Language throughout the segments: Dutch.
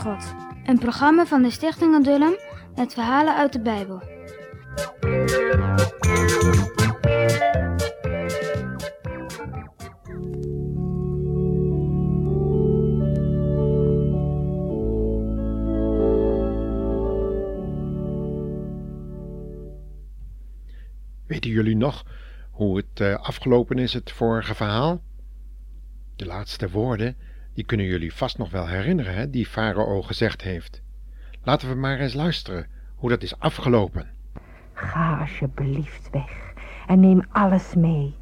God. Een programma van de Stichting Adullam met verhalen uit de Bijbel. Weten jullie nog hoe het uh, afgelopen is, het vorige verhaal? De laatste woorden, die kunnen jullie vast nog wel herinneren, hè, die Farao gezegd heeft. Laten we maar eens luisteren hoe dat is afgelopen. Ga alsjeblieft weg en neem alles mee.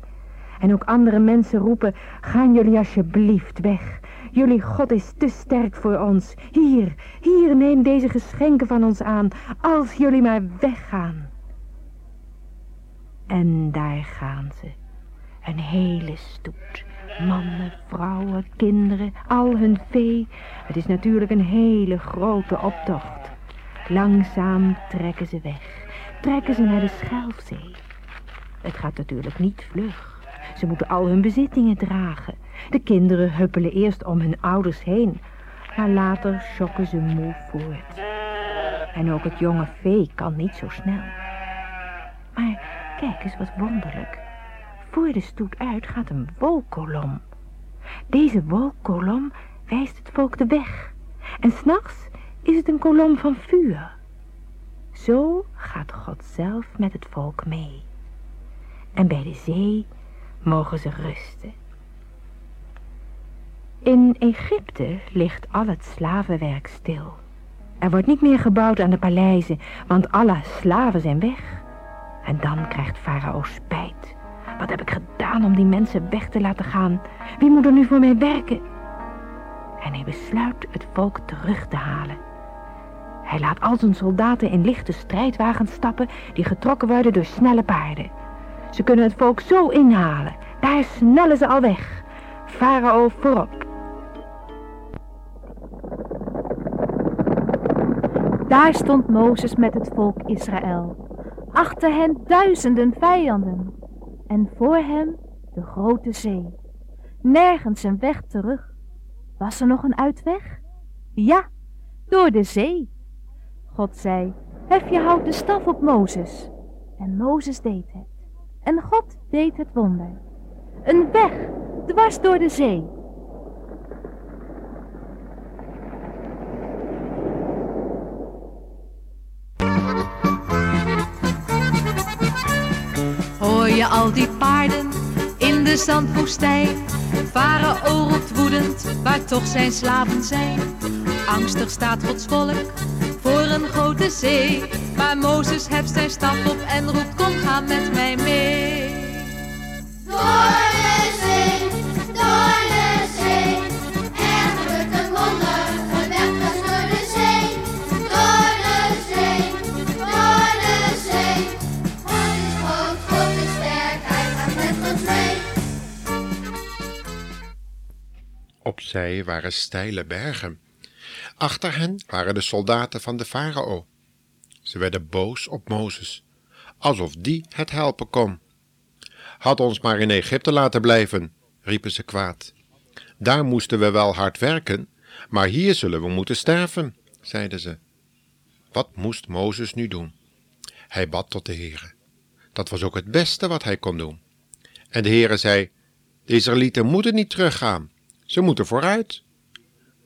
En ook andere mensen roepen, gaan jullie alsjeblieft weg. Jullie God is te sterk voor ons. Hier, hier, neem deze geschenken van ons aan, als jullie maar weggaan. En daar gaan ze. Een hele stoet. Mannen, vrouwen, kinderen, al hun vee. Het is natuurlijk een hele grote optocht. Langzaam trekken ze weg. Trekken ze naar de Schelfzee. Het gaat natuurlijk niet vlug. Ze moeten al hun bezittingen dragen. De kinderen huppelen eerst om hun ouders heen. Maar later schokken ze moe voort. En ook het jonge vee kan niet zo snel. Maar Kijk eens wat wonderlijk. Voor de stoet uit gaat een wolkolom. Deze wolkolom wijst het volk de weg. En s'nachts is het een kolom van vuur. Zo gaat God zelf met het volk mee. En bij de zee mogen ze rusten. In Egypte ligt al het slavenwerk stil. Er wordt niet meer gebouwd aan de paleizen, want alle slaven zijn weg. En dan krijgt Farao spijt. Wat heb ik gedaan om die mensen weg te laten gaan? Wie moet er nu voor mij werken? En hij besluit het volk terug te halen. Hij laat al zijn soldaten in lichte strijdwagens stappen die getrokken worden door snelle paarden. Ze kunnen het volk zo inhalen. Daar snellen ze al weg. Farao voorop. Daar stond Mozes met het volk Israël achter hen duizenden vijanden en voor hem de grote zee. Nergens een weg terug. Was er nog een uitweg? Ja, door de zee. God zei, hef je houten staf op Mozes. En Mozes deed het. En God deed het wonder. Een weg, dwars door de zee. Je al die paarden in de zandwoestijn. Farao roept woedend, waar toch zijn slaven zijn. Angstig staat Gods volk voor een grote zee. Maar Mozes hebt zijn staf op en roept, kom ga met mij mee. Zij waren steile bergen. Achter hen waren de soldaten van de farao. Ze werden boos op Mozes, alsof die het helpen kon. Had ons maar in Egypte laten blijven, riepen ze kwaad. Daar moesten we wel hard werken, maar hier zullen we moeten sterven, zeiden ze. Wat moest Mozes nu doen? Hij bad tot de Heere. Dat was ook het beste wat hij kon doen. En de Heere zei: De Israëlieten moeten niet teruggaan. Ze moeten vooruit.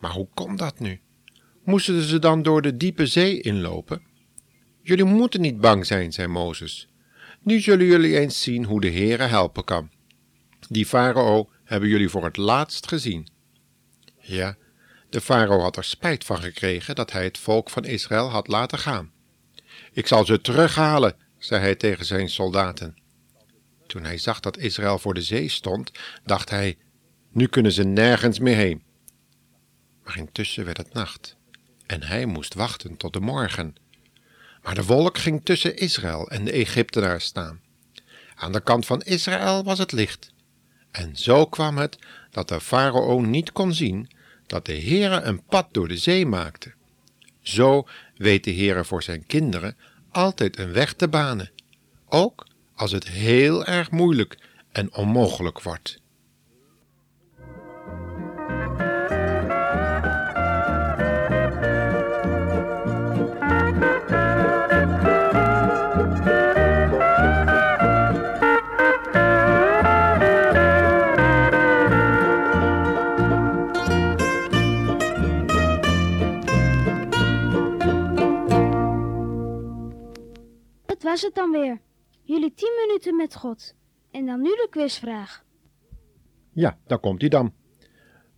Maar hoe komt dat nu? Moesten ze dan door de diepe zee inlopen? Jullie moeten niet bang zijn, zei Mozes. Nu zullen jullie eens zien hoe de Heere helpen kan. Die farao hebben jullie voor het laatst gezien. Ja, de farao had er spijt van gekregen dat hij het volk van Israël had laten gaan. Ik zal ze terughalen, zei hij tegen zijn soldaten. Toen hij zag dat Israël voor de zee stond, dacht hij: nu kunnen ze nergens meer heen. Maar intussen werd het nacht en hij moest wachten tot de morgen. Maar de wolk ging tussen Israël en de Egyptenaars staan. Aan de kant van Israël was het licht. En zo kwam het dat de farao niet kon zien dat de Heere een pad door de zee maakte. Zo weet de Heere voor zijn kinderen altijd een weg te banen, ook als het heel erg moeilijk en onmogelijk wordt. Was het dan weer. Jullie tien minuten met God. En dan nu de quizvraag. Ja, daar komt hij dan.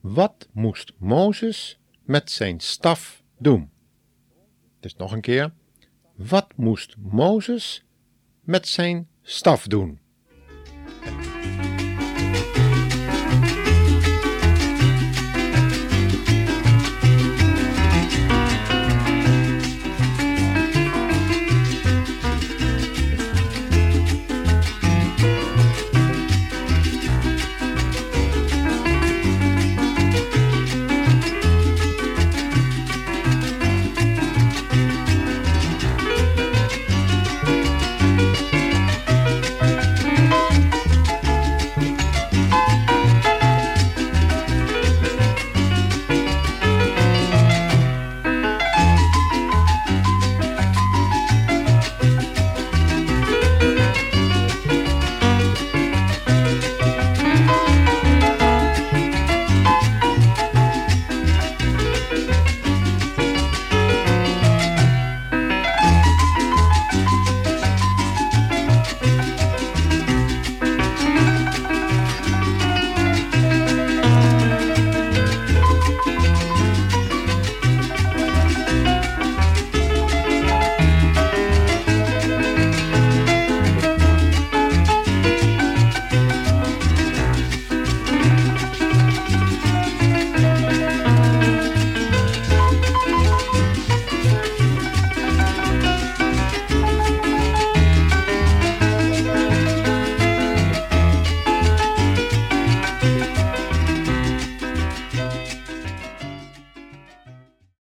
Wat moest Mozes met zijn staf doen? Dus nog een keer. Wat moest Mozes met zijn staf doen?